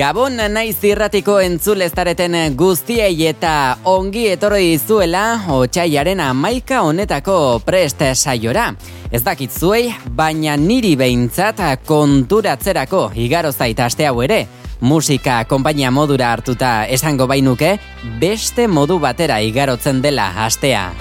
Gabon naiz irratiko entzuleztareten guztiei eta ongi etorri izuela otxaiaren amaika honetako prest saiora. Ez dakit zuei, baina niri behintzat konturatzerako igaro zaita aste hau ere. Musika konpainia modura hartuta esango bainuke, beste modu batera igarotzen dela astea.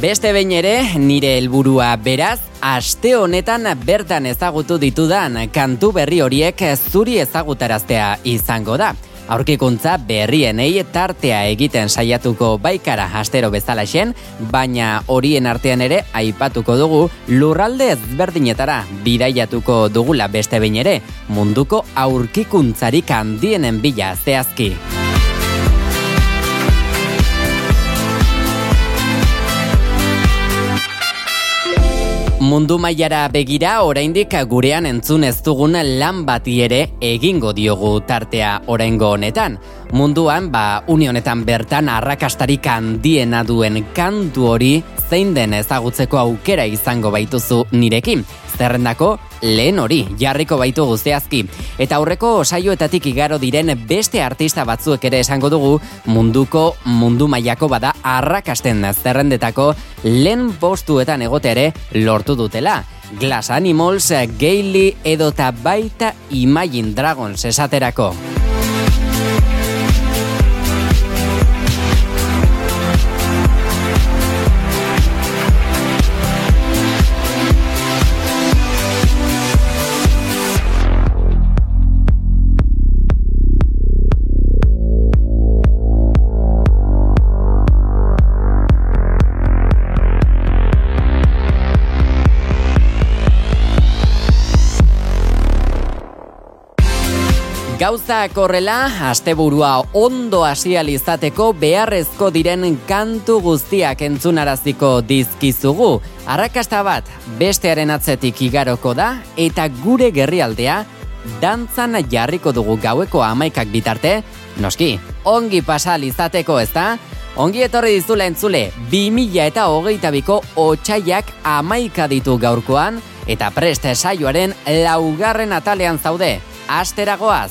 Beste behin ere, nire helburua beraz, aste honetan bertan ezagutu ditudan kantu berri horiek zuri ezagutaraztea izango da. Aurkikuntza berrienei tartea egiten saiatuko baikara astero bezalaxen, baina horien artean ere aipatuko dugu lurralde ezberdinetara bidaiatuko dugula beste behin ere, munduko aurkikuntzarik handienen bila zehazki. Mundu mailara begira oraindik gurean entzun ez dugun lan bati ere egingo diogu tartea oraingo honetan. Munduan ba uni honetan bertan arrakastarik handiena duen kantu hori zein den ezagutzeko aukera izango baituzu nirekin zerrendako lehen hori jarriko baitu guzteazki. Eta aurreko saioetatik igaro diren beste artista batzuek ere esango dugu munduko mundu mailako bada arrakasten zerrendetako lehen postuetan egote ere lortu dutela. Glass Animals, Gaily edota baita Imagine Dragons esaterako. Gauza korrela, asteburua ondo hasial izateko beharrezko diren kantu guztiak entzunaraziko dizkizugu. Arrakasta bat, bestearen atzetik igaroko da, eta gure gerrialdea, dantzan jarriko dugu gaueko amaikak bitarte, noski, ongi pasal izateko ez da? Ongi etorri dizula entzule, 2000 eta hogeita biko otxaiak amaika ditu gaurkoan, eta preste saioaren laugarren atalean zaude, asteragoaz.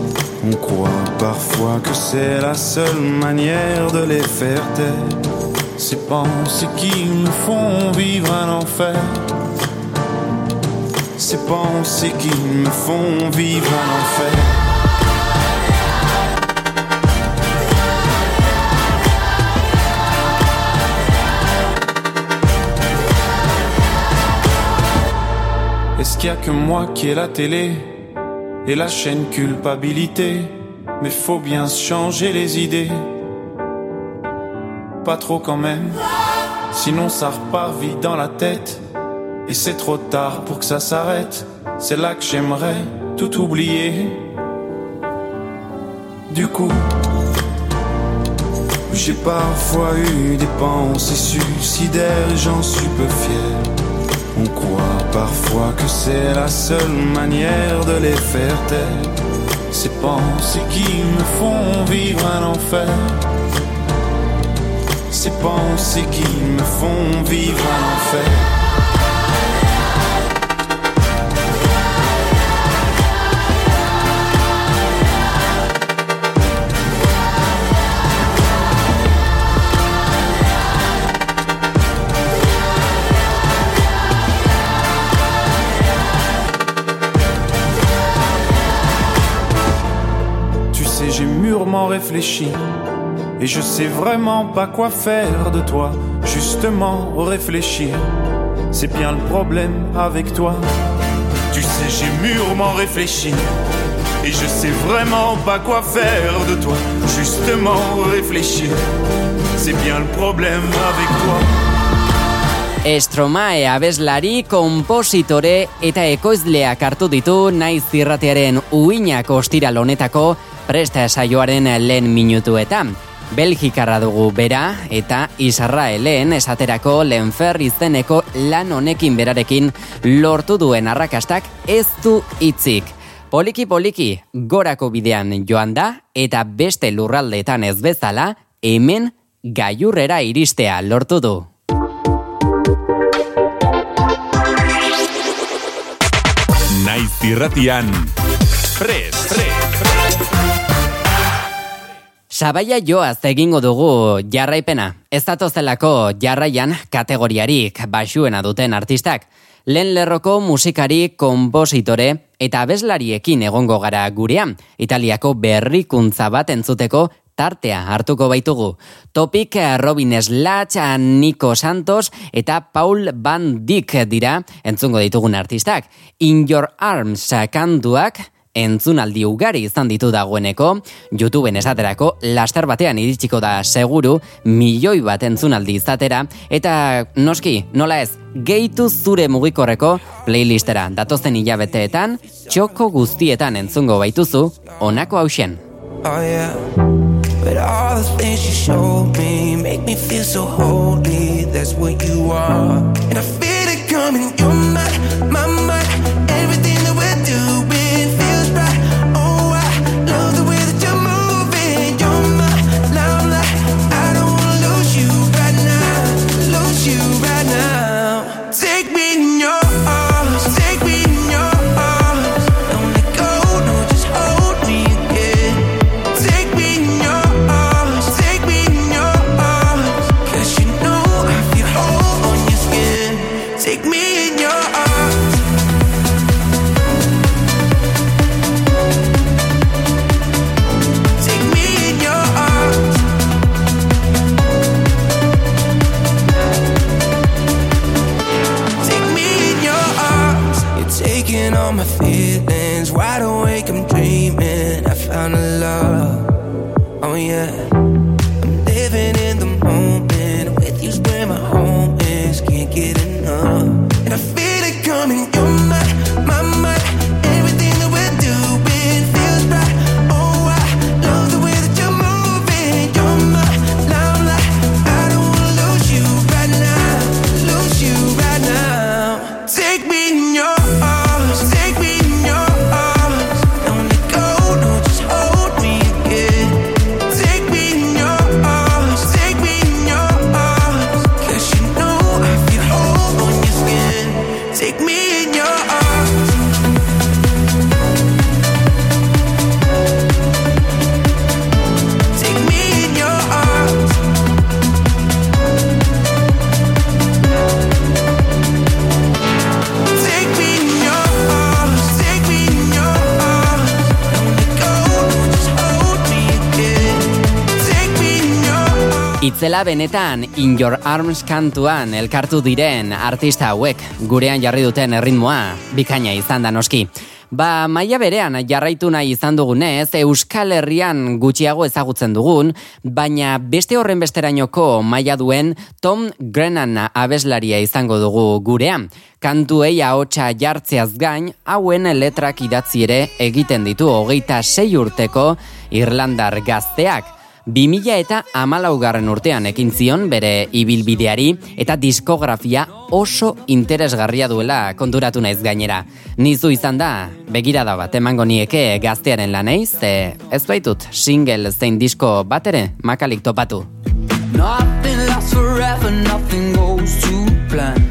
On croit parfois que c'est la seule manière de les faire taire. Ces pensées qui nous font vivre un enfer. Ces pensées qui me font vivre un enfer. Est-ce qu'il y a que moi qui ai la télé? Et la chaîne culpabilité, mais faut bien se changer les idées. pas trop quand même. Sinon ça repart vite dans la tête. Et c'est trop tard pour que ça s'arrête. C'est là que j'aimerais tout oublier. Du coup, j'ai parfois eu des pensées suicidaires, j'en suis peu fier. On croit parfois que c'est la seule manière de les faire taire. Ces pensées qui me font vivre un enfer. Ces pensées qui me font vivre un enfer. Réfléchi. Et je sais vraiment pas quoi faire de toi. Justement, réfléchir, c'est bien le problème avec toi. Tu sais, j'ai mûrement réfléchi. Et je sais vraiment pas quoi faire de toi. Justement, réfléchir, c'est bien le problème avec toi. Estromae abeslari, kompositore eta ekoizleak hartu ditu naiz uinak ostiral honetako presta saioaren lehen minutuetan. Belgikarra dugu bera eta Israelen esaterako lenfer izeneko lan honekin berarekin lortu duen arrakastak ez du hitzik. Poliki poliki gorako bidean joan da eta beste lurraldeetan ez bezala hemen gaiurrera iristea lortu du. Naiz irratian, pres, pres. Sabaia joaz egingo dugu jarraipena. Ez datozelako jarraian kategoriarik basuena duten artistak. Lehen lerroko musikari, kompositore eta abeslariekin egongo gara gurean. Italiako berrikuntza bat entzuteko tartea hartuko baitugu. Topik Robin Slatch, Nico Santos eta Paul Van Dyck dira entzungo ditugun artistak. In Your Arms kanduak entzunaldi ugari izan ditu dagoeneko, YouTubeen esaterako laster batean iritsiko da seguru milioi bat entzunaldi izatera, eta noski, nola ez, gehitu zure mugikorreko playlistera datozen hilabeteetan, txoko guztietan entzungo baituzu, onako hausen. Oh yeah. But all the things you showed me make me feel so holy. That's what you are. And I feel it coming. You're all my feelings. Wide awake, I'm dreaming. I found a love. Oh, yeah. Itzela benetan In Your Arms kantuan elkartu diren artista hauek gurean jarri duten erritmoa bikaina izan da noski. Ba, maia berean jarraitu nahi izan dugunez, Euskal Herrian gutxiago ezagutzen dugun, baina beste horren besterainoko maia duen Tom Grennan abeslaria izango dugu gurean. Kantuei ahotsa jartzeaz gain, hauen letrak idatzi ere egiten ditu hogeita sei urteko Irlandar gazteak. 2000 eta amalaugarren urtean ekin zion bere ibilbideari eta diskografia oso interesgarria duela konturatu naiz gainera. Nizu izan da, begira da bat emango nieke gaztearen laneiz, ze ez baitut single zein disko bat ere makalik topatu. Nothing lasts forever, nothing goes to plan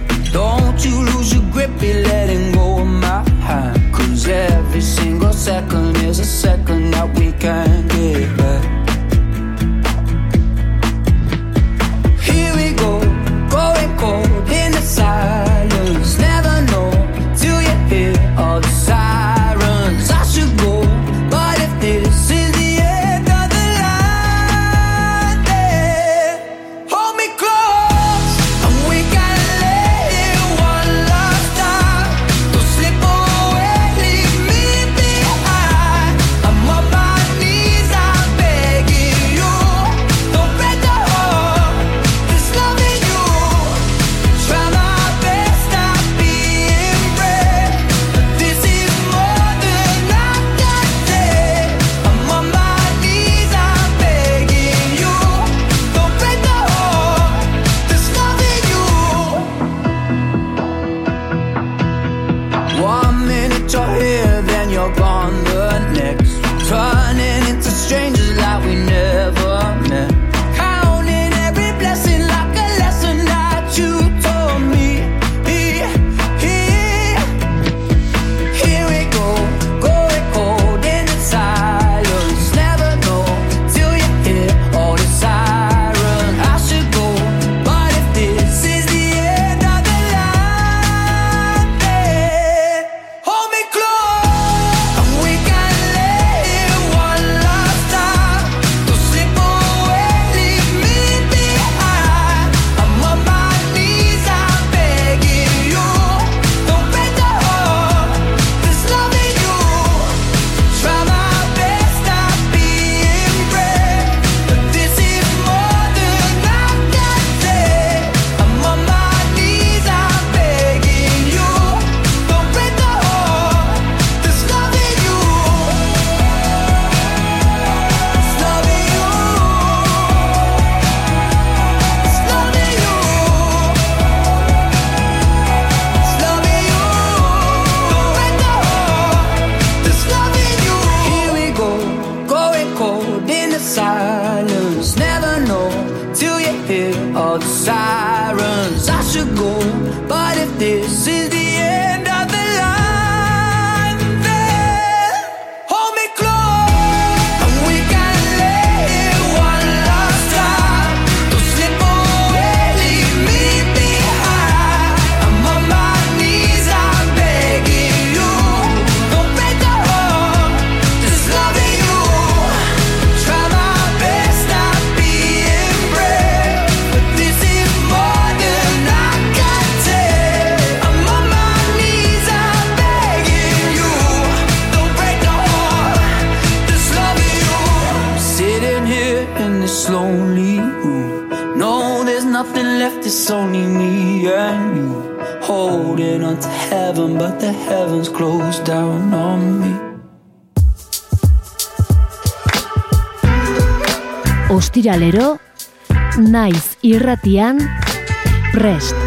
irratian, prest.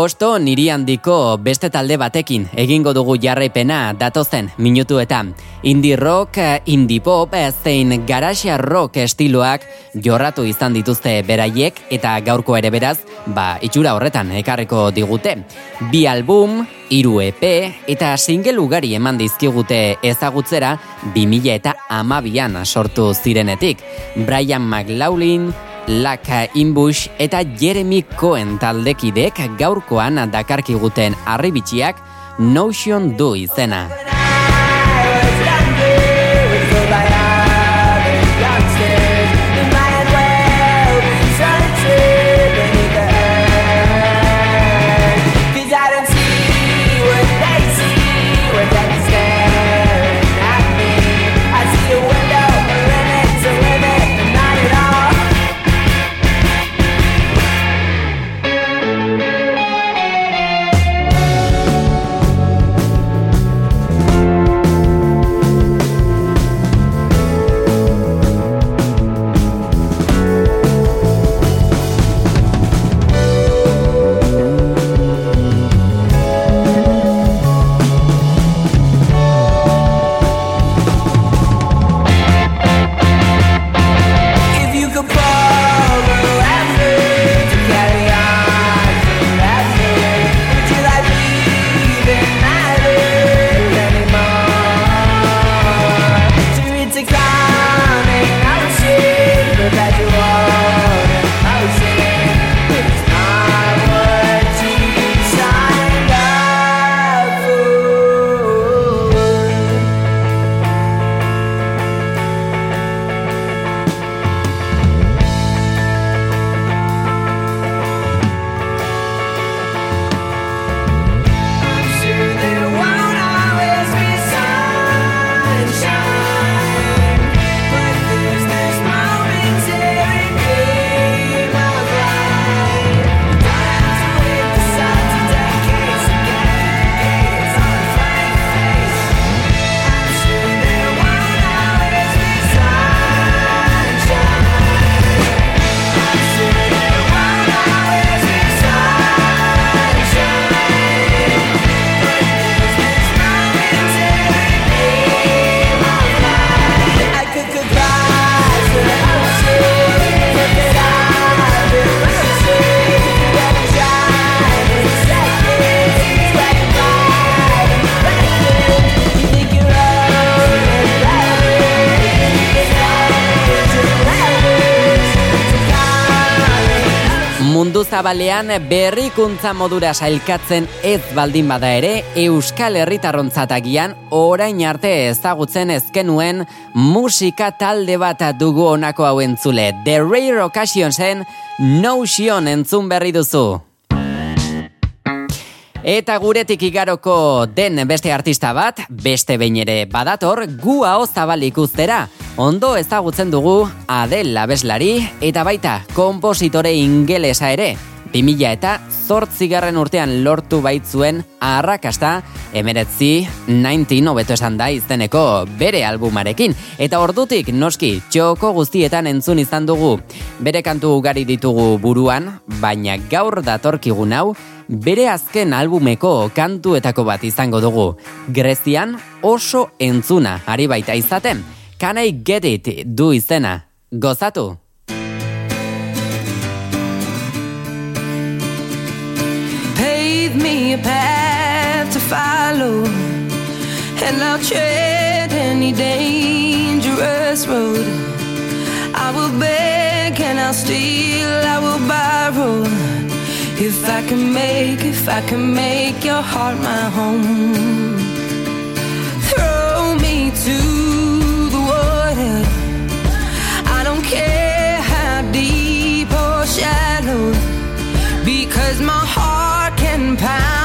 Bosto niri handiko beste talde batekin egingo dugu jarraipena datozen minutuetan. Indie rock, indie pop, zein garaxia rock estiloak jorratu izan dituzte beraiek eta gaurko ere beraz, ba, itxura horretan ekarreko digute. Bi album, iru EP eta single ugari eman dizkigute ezagutzera 2000 eta amabian sortu zirenetik. Brian McLaughlin, Laka Inbush eta Jeremy Cohen taldekidek gaurkoan dakarkiguten arribitxiak Notion du izena. Zabalean berrikuntza modura sailkatzen ez baldin bada ere, Euskal Herritarrontzatagian orain arte ezagutzen ezkenuen musika talde bat dugu honako hau entzule. The Rare Occasionsen Notion entzun berri duzu. Eta guretik igaroko den beste artista bat, beste behin ere badator, gu hau zabalik ustera. Ondo ezagutzen dugu Adel Labeslari eta baita kompositore ingelesa ere. 2000 eta zortzigarren urtean lortu baitzuen arrakasta emeretzi 19 hobeto esan da izeneko bere albumarekin. Eta ordutik noski txoko guztietan entzun izan dugu. Bere kantu ugari ditugu buruan, baina gaur datorkigun hau bere azken albumeko kantuetako bat izango dugu. Grezian oso entzuna ari baita izaten. Can I get it du izena? Gozatu! Pave me a path to follow And I'll tread any dangerous road I will beg and I'll steal, I will borrow If I can make, if I can make your heart my home, throw me to the water. I don't care how deep or shallow, because my heart can pound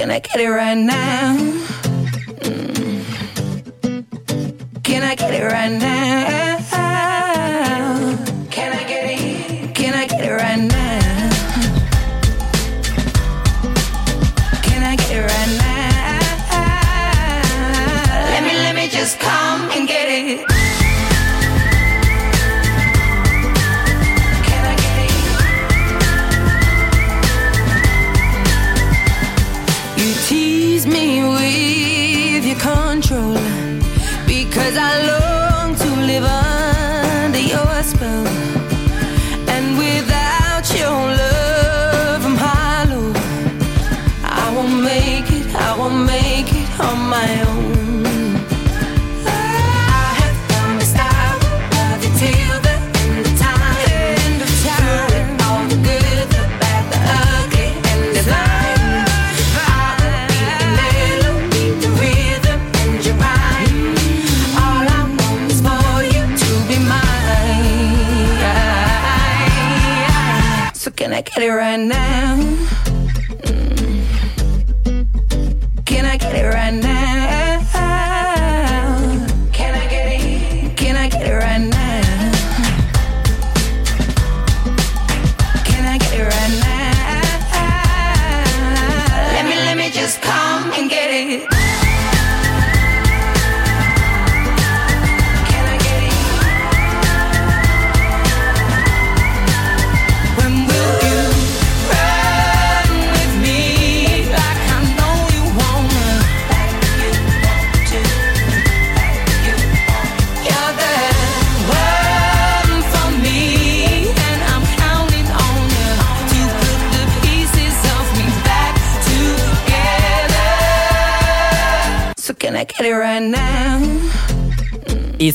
Can I get it right now? Mm. Can I get it right now?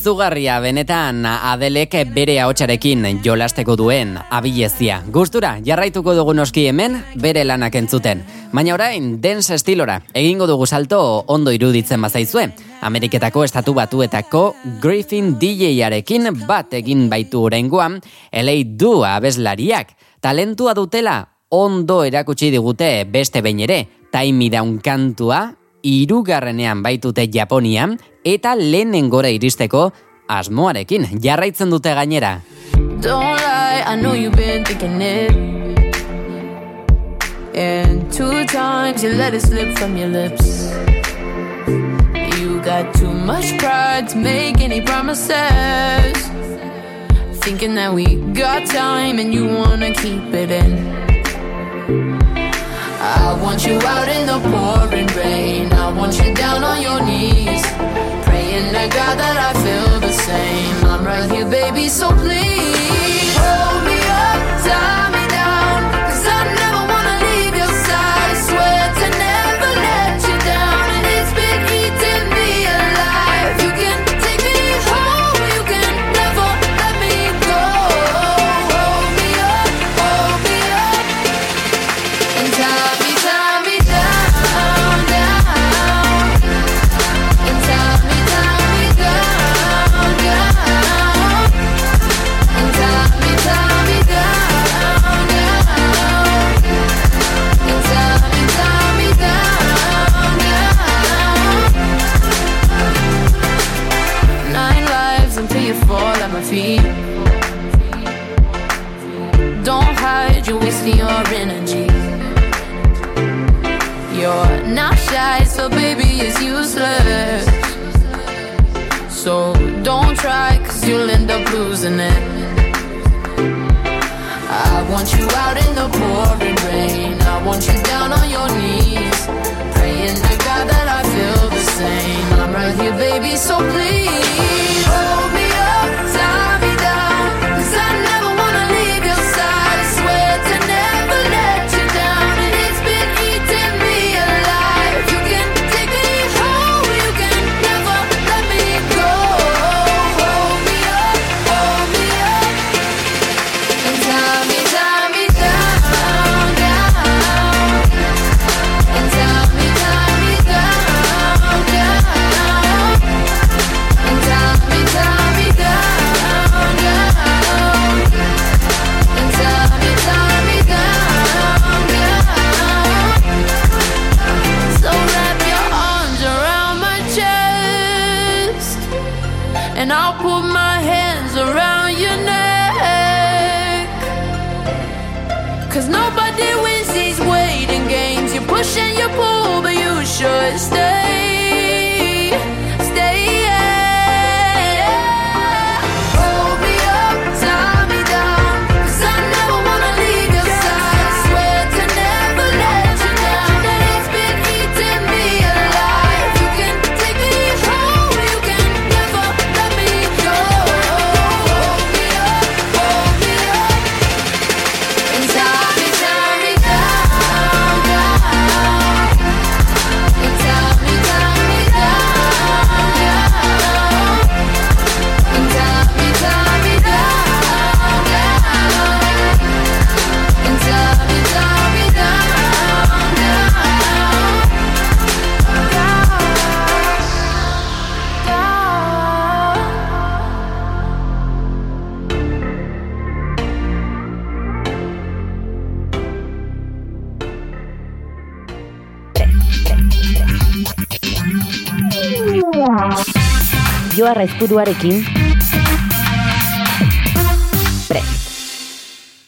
Izugarria benetan Adelek bere ahotsarekin jolasteko duen abilezia. Gustura jarraituko dugu noski hemen bere lanak entzuten. Baina orain dance estilora egingo dugu salto ondo iruditzen bazaizue. Ameriketako estatu batuetako Griffin DJ-arekin bat egin baitu oraingoan LA du abeslariak. Talentua dutela ondo erakutsi digute beste behin ere. Time Down kantua irugarrenean baitute Japonia eta lehenen gora iristeko asmoarekin jarraitzen dute gainera. Don't lie, I know you've been thinking it. And two times you let it slip from your lips. You got too much pride to make any promises. Thinking that we got time and you wanna keep it in. I want you out in the pouring rain. I want you down on your knees. Praying to God that I feel the same. I'm right here, baby, so please. Oh. losing it. I want you out in the pouring rain. I want you down on your knees, praying to God that I feel the same. I'm right here, baby, so please. Oh. Orio Arraizkuruarekin. Prest.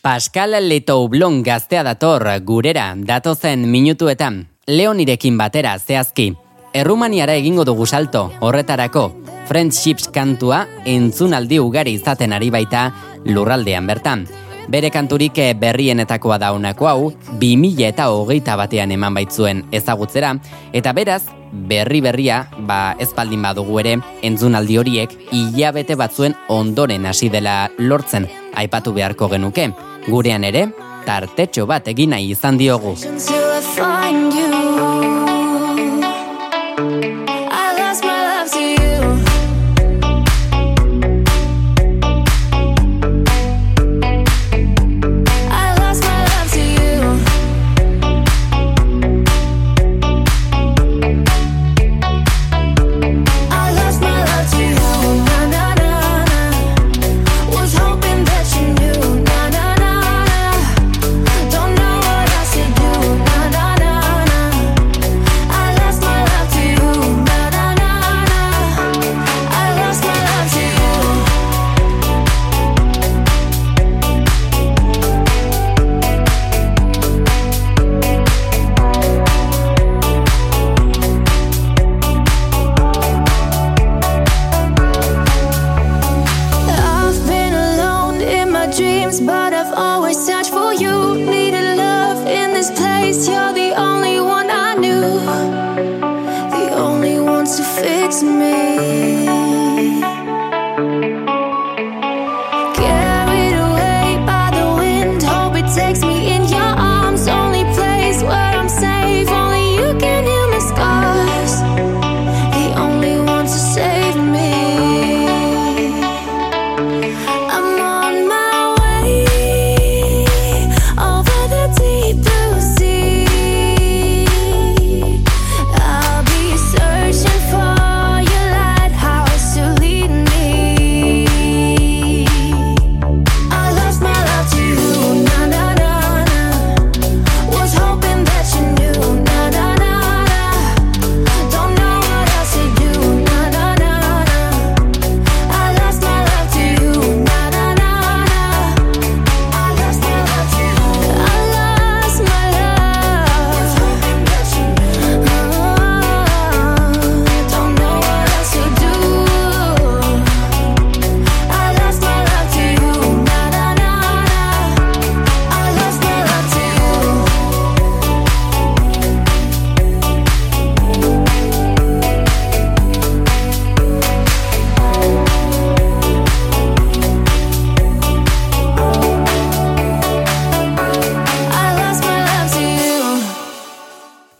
Pascal Letoublon gaztea dator gurera datozen minutuetan Leonirekin batera zehazki. Errumaniara egingo dugu salto, horretarako Friendships kantua entzunaldi ugari izaten ari baita lurraldean bertan. Bere kanturik berrienetakoa da honako hau, 2000 eta hogeita batean eman baitzuen ezagutzera, eta beraz, berri berria, ba ez baldin badugu ere, entzunaldi horiek hilabete batzuen ondoren hasi dela lortzen aipatu beharko genuke. Gurean ere, tartetxo bat egin nahi izan diogu.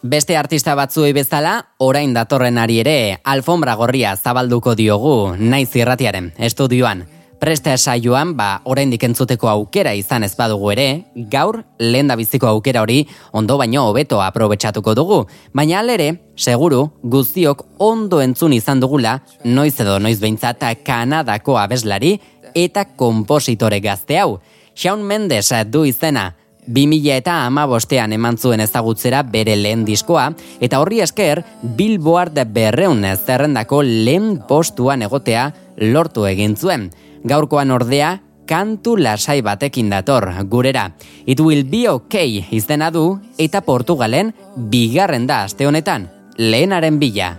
Beste artista batzuei bezala, orain datorrenari ere alfombra gorria zabalduko diogu naiz irratiaren estudioan. Preste saioan, ba, orain dikentzuteko aukera izan ez badugu ere, gaur, lehen biziko aukera hori, ondo baino hobeto aprobetsatuko dugu. Baina alere, seguru, guztiok ondo entzun izan dugula, noiz edo noiz behintzata Kanadako abeslari eta kompositore gazte hau. Shawn Mendes du izena, 2000 eta ama bostean eman zuen ezagutzera bere lehen diskoa, eta horri esker Billboard berreun zerrendako lehen postuan egotea lortu egin zuen. Gaurkoan ordea, kantu lasai batekin dator, gurera. It will be okay izena du, eta Portugalen bigarren da aste honetan, lehenaren bila.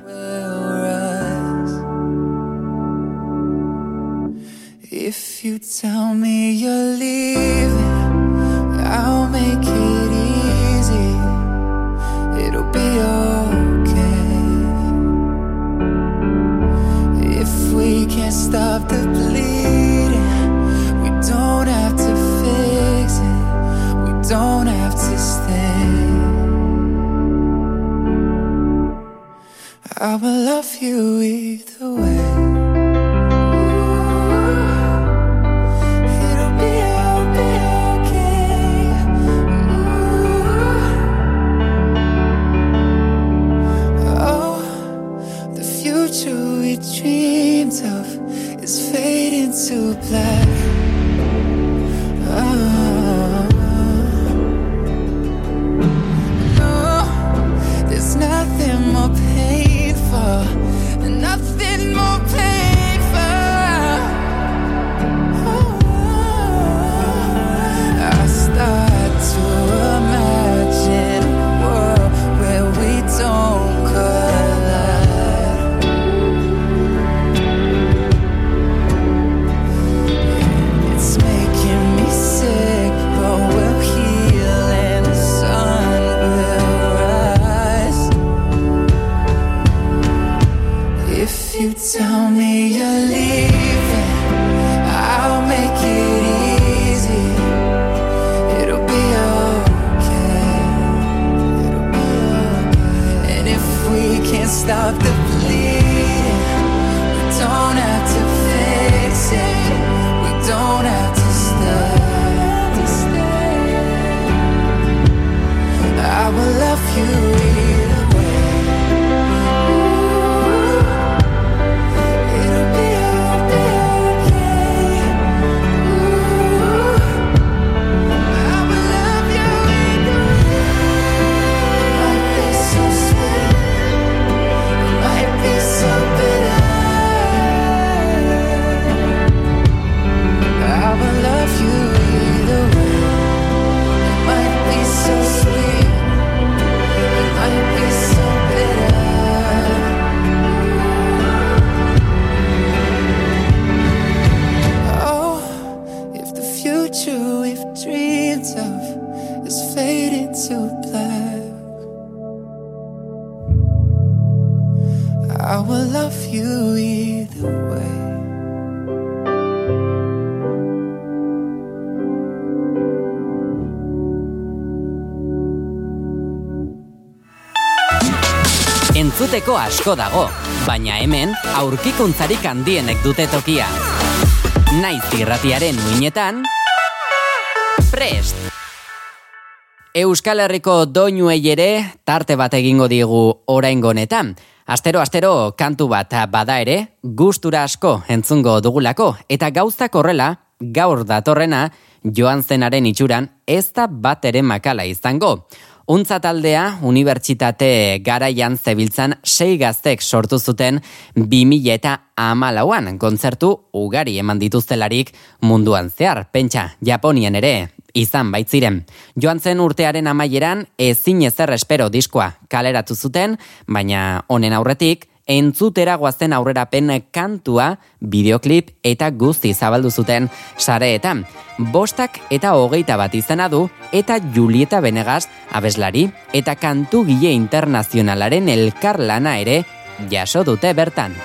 If you tell me you're leaving I'll make it easy. It'll be okay. If we can't stop the bleeding, we don't have to fix it. We don't have to stay. I will love you either way. To black. Oh. I will love you either way. Entzuteko asko dago, baina hemen aurkikuntzarik handienek dute tokia. Naiz irratiaren muinetan, prest! Euskal Herriko doinuei ere tarte bat egingo digu oraingo honetan. Astero astero kantu bat bada ere, gustura asko entzungo dugulako eta gauzak horrela gaur datorrena joan zenaren itxuran ez da bat ere makala izango. Untza taldea, unibertsitate garaian zebiltzan sei gaztek sortu zuten 2000 eta amalauan kontzertu ugari eman dituztelarik munduan zehar, pentsa, Japonian ere, izan baitziren. Joan zen urtearen amaieran ezin ezer espero diskoa kaleratu zuten, baina honen aurretik, entzutera guazen aurrerapen kantua, bideoklip eta guzti zabaldu zuten sareetan. Bostak eta hogeita bat izena du eta Julieta Benegas abeslari eta kantu gile internazionalaren elkar lana ere jaso dute bertan.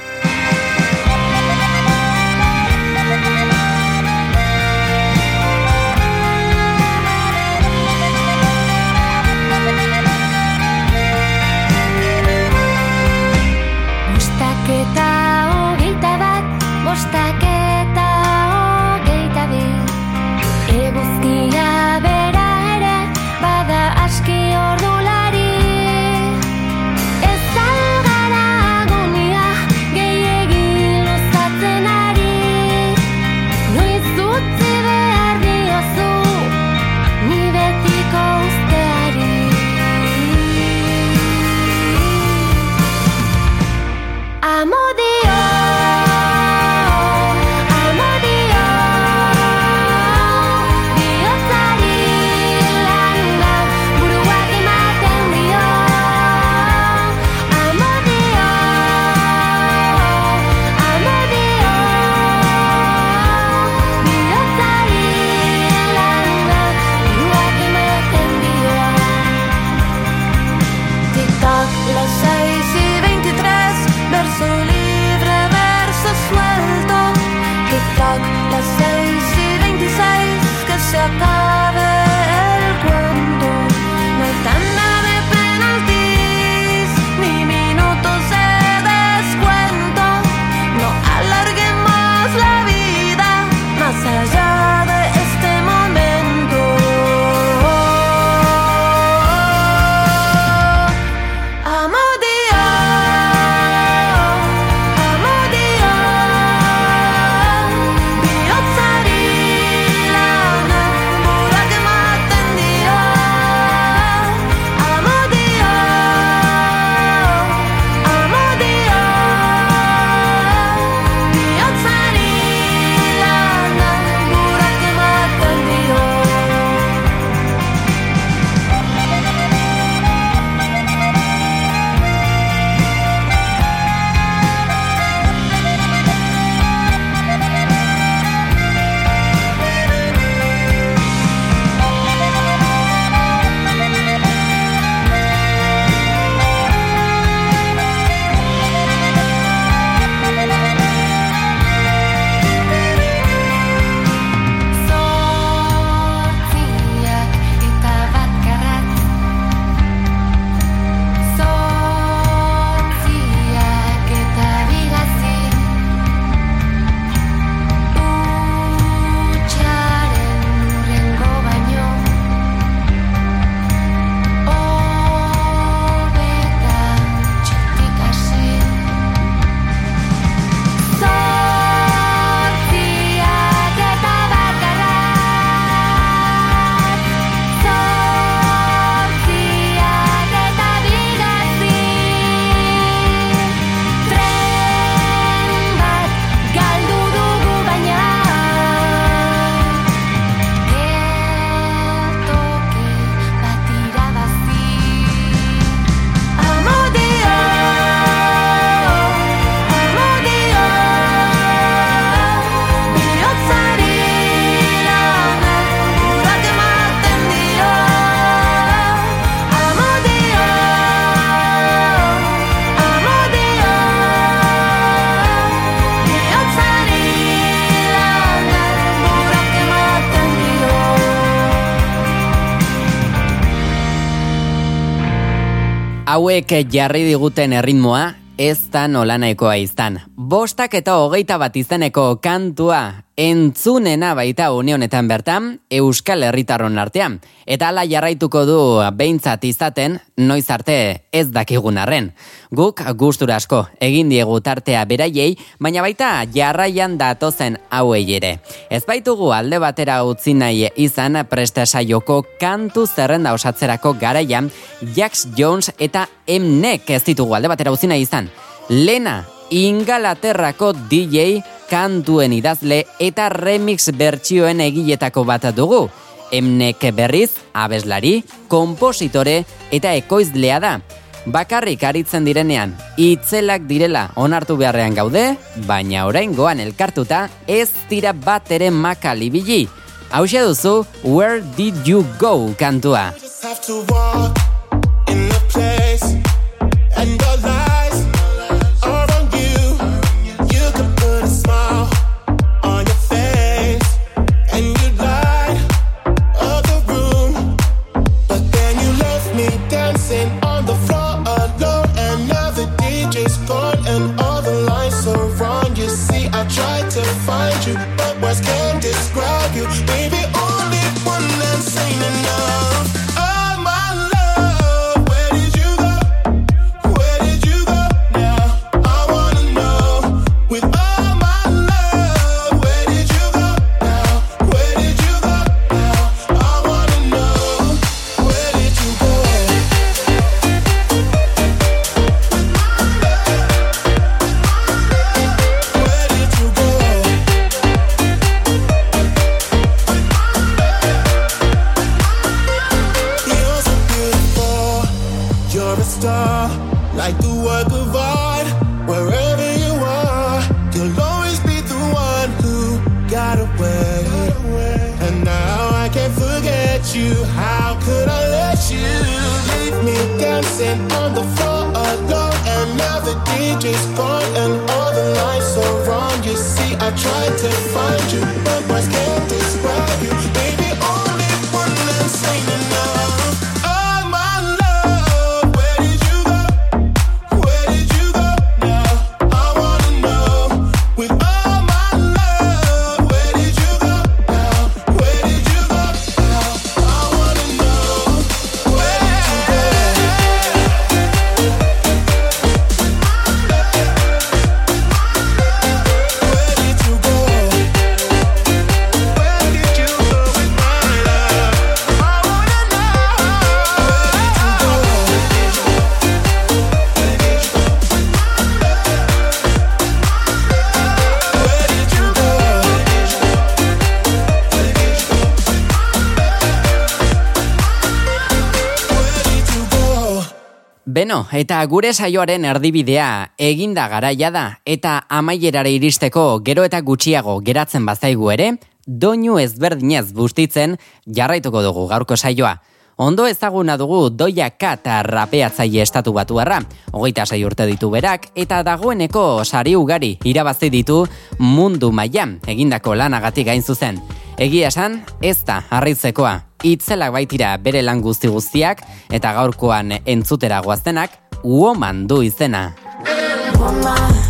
Hauek jarri diguten erritmoa ez da nolanaikoa izan. Bostak eta hogeita bat izeneko kantua entzunena baita unionetan bertan Euskal Herritarron artean. Eta ala jarraituko du behintzat izaten noiz arte ez dakigun arren. Guk gustura asko egin diegu tartea beraiei, baina baita jarraian datozen hauei ere. Ez baitugu alde batera utzi nahi izan prestesaioko kantu zerrenda osatzerako garaian Jax Jones eta Emnek ez ditugu alde batera utzi nahi izan. Lena, Ingalaterrako DJ kantuen idazle eta remix bertsioen egiletako bat dugu. Emnek berriz, abeslari, kompositore eta ekoizlea da. Bakarrik aritzen direnean, itzelak direla onartu beharrean gaude, baina orain goan elkartuta ez dira bat ere makalibili. Hau duzu, Where Did You Go kantua. star, like the work of art. Wherever you are, you'll always be the one who got away. And now I can't forget you. How could I let you leave me dancing on the floor alone? the DJ's gone and all the lights are wrong. You see, I tried to find you, but was candy. Beno, eta gure saioaren erdibidea eginda garaia da eta amaierare iristeko gero eta gutxiago geratzen bazaigu ere, doinu ezberdinez bustitzen jarraituko dugu gaurko saioa. Ondo ezaguna dugu doia kata rapeatzaile estatu batu harra, hogeita sai urte ditu berak, eta dagoeneko sari ugari irabazi ditu mundu mailan egindako lanagatik gain zuzen. Egia esan, ez da harritzekoa, itzelak baitira bere lan guzti guztiak, eta gaurkoan entzutera guaztenak, uoman du izena. them.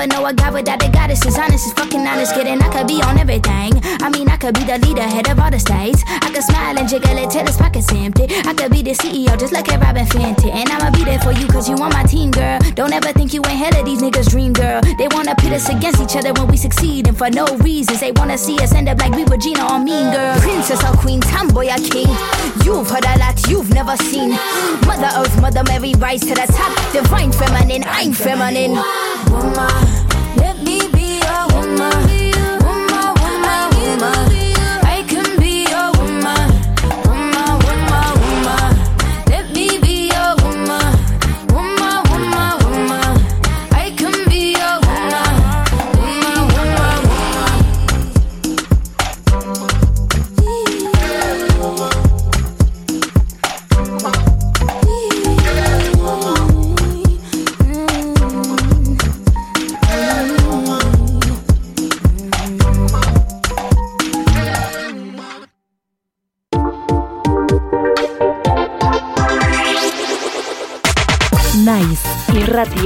Never know a guy without a goddess is honest, is fucking honest. Kidding, I could be on everything. I mean, I could be the leader, head of all the states. I could smile and jiggle the CEO, just like a Robin Fenty. And I'ma be there for you, cause you on my team, girl. Don't ever think you ain't hell of these niggas' dream, girl. They wanna pit us against each other when we succeed, and for no reasons. They wanna see us end up like we were Gina or Mean Girl. Princess or Queen, tomboy or king. You've heard a lot you've never seen. Mother Earth, Mother Mary, rise to the top. Divine feminine, I'm feminine. Woman, let me be a. Woman,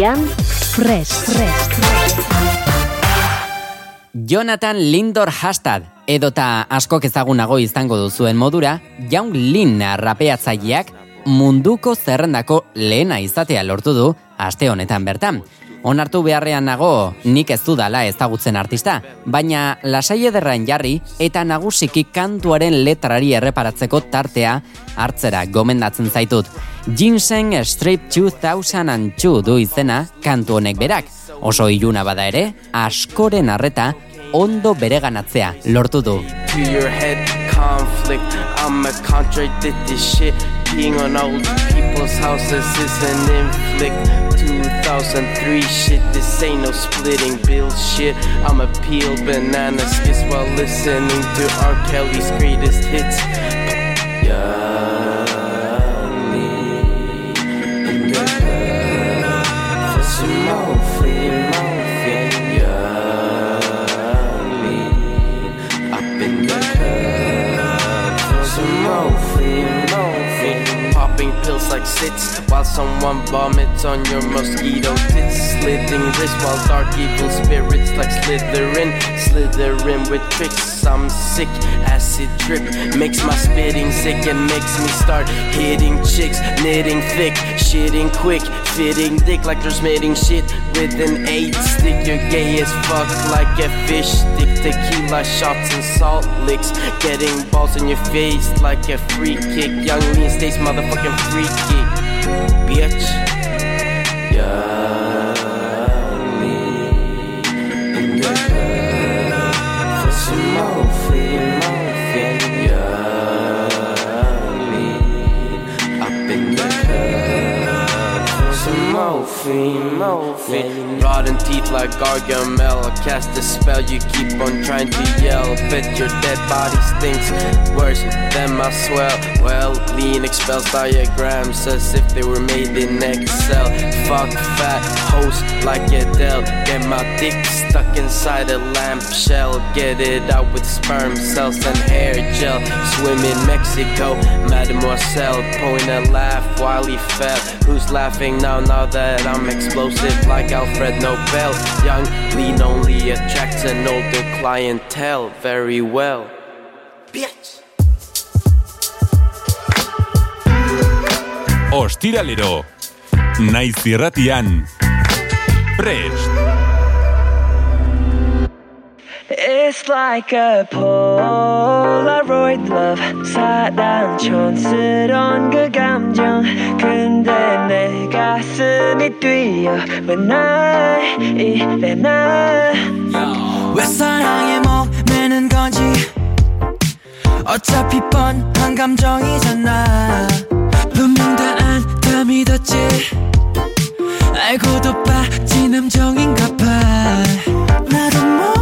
irratian fresh fresh. Jonathan Lindor Hastad, edota askok ezagunago izango duzuen modura, Young Lin rapeatzaileak munduko zerrendako lehena izatea lortu du aste honetan bertan. Onartu beharrean nago nik ez dudala ezagutzen artista, baina lasai ederrain jarri eta nagusiki kantuaren letrari erreparatzeko tartea hartzera gomendatzen zaitut. Ginseng Strip 2002 du izena kantu honek berak. Oso iluna bada ere, askoren arreta ondo bereganatzea lortu du. to 2003 shit, this ain't no splitting bill shit. I'm a peel banana skits while listening to R. Kelly's greatest hits. Yeah. Like sits while someone vomits on your mosquito tits. Slitting wrist while dark evil spirits like Slytherin, slithering with tricks. I'm sick, acid drip makes my spitting sick and makes me start hitting chicks, knitting thick, shitting quick, fitting dick like there's mating shit with an eight stick. You're gay as fuck like a fish stick, tequila shots and salt licks, getting balls in your face like a free kick. Young lean stays motherfucking free kick, bitch. Morphine, morphine. Rotten teeth like Gargamel. I cast a spell, you keep on trying to yell. Bet your dead body stinks worse than my swell. Well, lean expels diagrams as if they were made in Excel. Fuck fat host like Adele. Get my dick stuck inside a lamp shell. Get it out with sperm cells and hair gel. Swim in Mexico, Mademoiselle. Point a laugh while he fell. Who's laughing now? Now that I'm explosive like Alfred Nobel. Young lean only attracts an older clientele very well. Bitch. Ostiralero. Naiz irratian. Prest. It's like a Polaroid love. 사랑 촌스러운 그 감정. 근데 내 가슴이 뛰어 왜날 이래 난왜 사랑에 목매는 건지? 어차피 뻔한 감정이잖아. 분명 다 안다 믿었지. 알고도 빠진 함정인가 봐. 나도 모르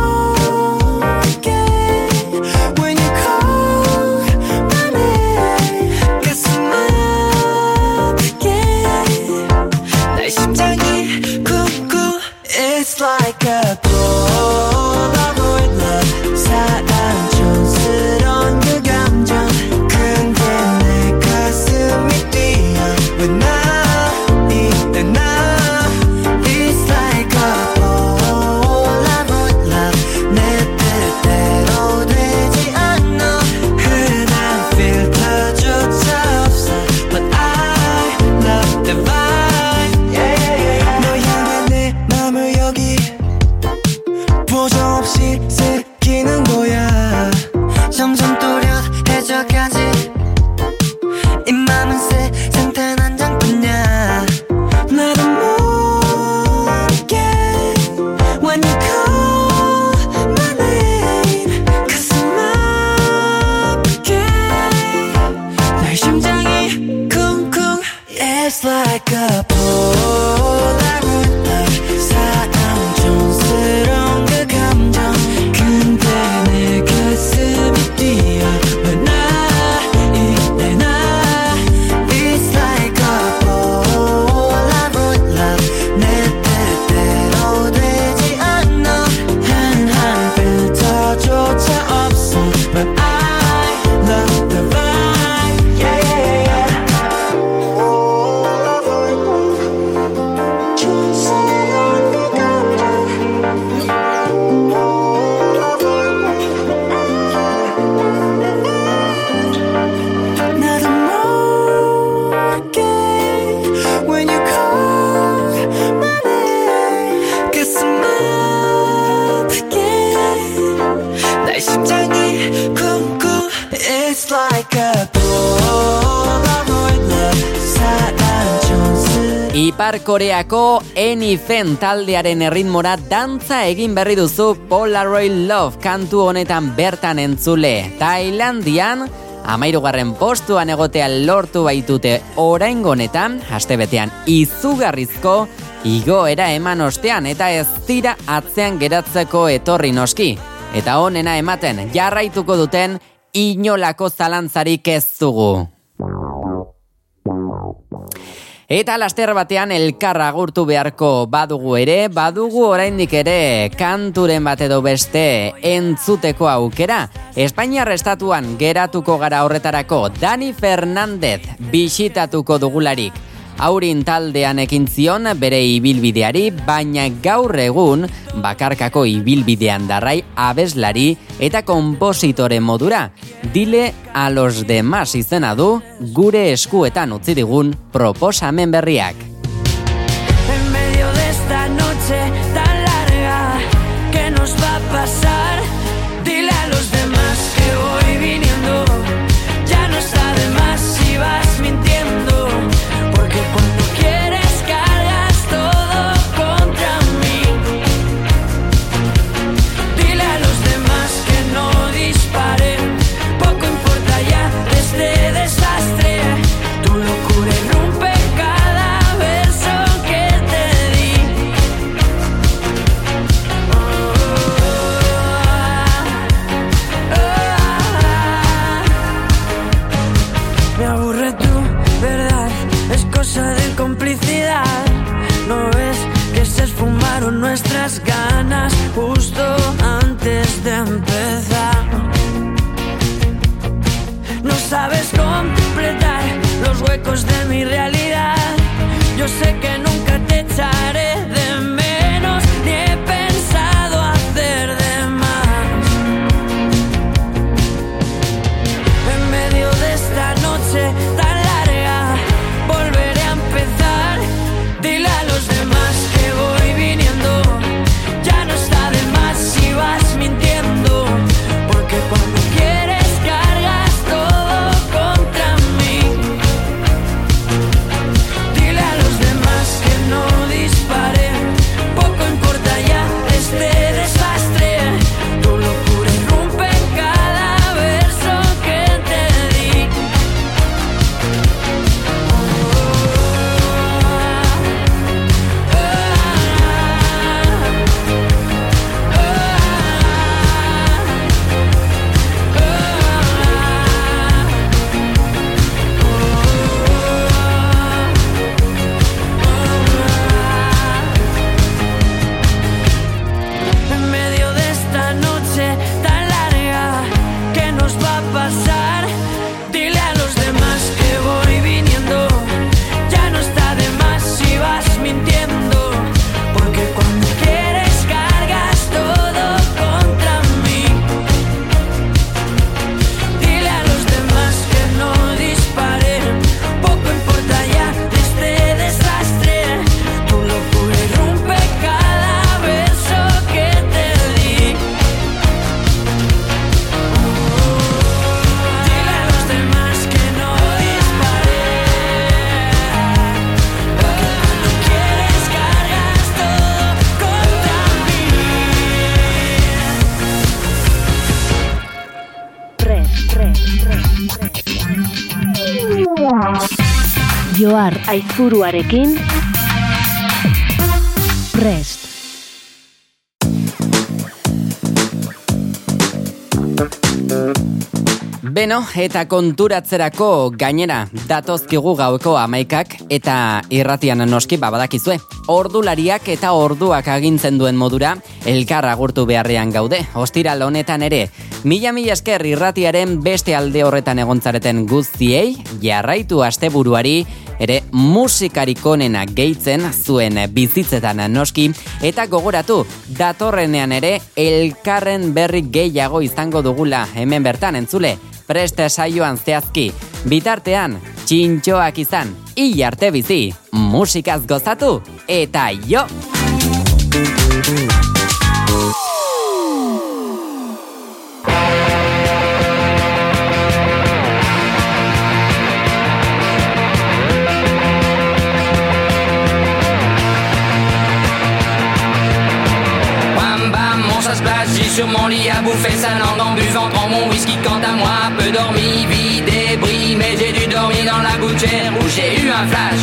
like a Koreako Enifen taldearen erritmora dantza egin berri duzu Polaroid Love kantu honetan bertan entzule. Tailandian, amairugarren postuan egotea lortu baitute oraingo honetan, astebetean izugarrizko igoera eman ostean eta ez dira atzean geratzeko etorri noski. Eta honena ematen jarraituko duten inolako zalantzarik ez dugu. Eta laster batean elkarra agurtu beharko badugu ere, badugu oraindik ere kanturen bat edo beste entzuteko aukera. Espainiar estatuan geratuko gara horretarako Dani Fernandez bisitatuko dugularik. Aurin taldean ekin zion bere ibilbideari, baina gaur egun bakarkako ibilbidean darrai abeslari eta kompositore modura. Dile a los demás izena du gure eskuetan utzi digun proposamen berriak. Aizuruarekin Prest. Beno, eta konturatzerako gainera datozkigu gaueko amaikak eta irratian noski babadakizue. Ordulariak eta orduak agintzen duen modura elkar agurtu beharrean gaude. Ostiral honetan ere, mila mila esker irratiaren beste alde horretan egontzareten guztiei, jarraitu asteburuari ere musikarik onena gehitzen zuen bizitzetan noski. Eta gogoratu datorrenean ere elkarren berri gehiago izango dugula. Hemen bertan entzule preste saioan zehazki. Bitartean txintxoak izan. Hi arte bizi musikaz gozatu eta jo assis sur mon lit à bouffer sa langue en buvant. Prends mon whisky quant à moi, peu dormi, vide et bris. Mais j'ai dû dormir dans la gouttière où j'ai eu un flash.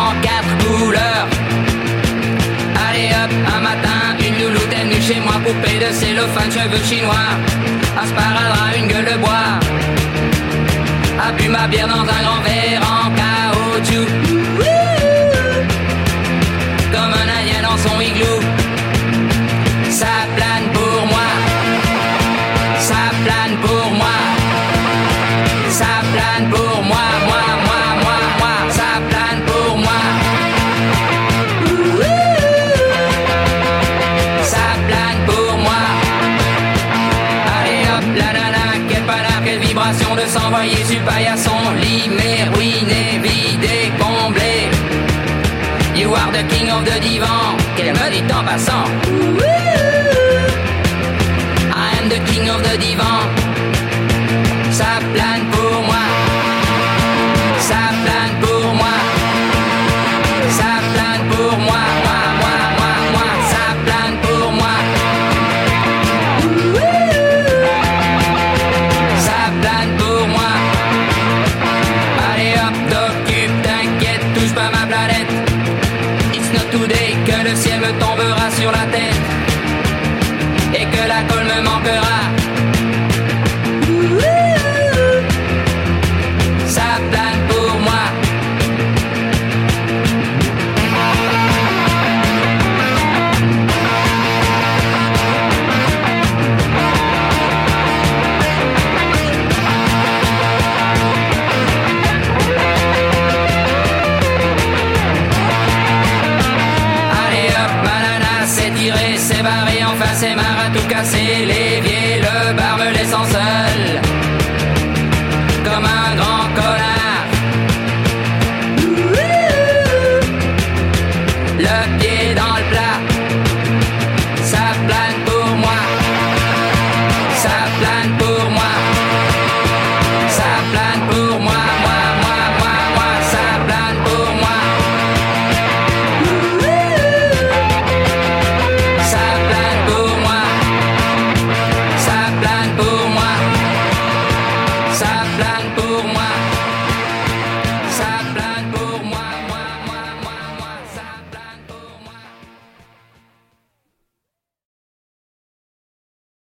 En quatre couleurs. Allez hop, un matin, une louloute est venue chez moi Poupée de cellophane, cheveux chinois. Asparadrap, une gueule de bois. A bu ma bière dans un grand verre by song.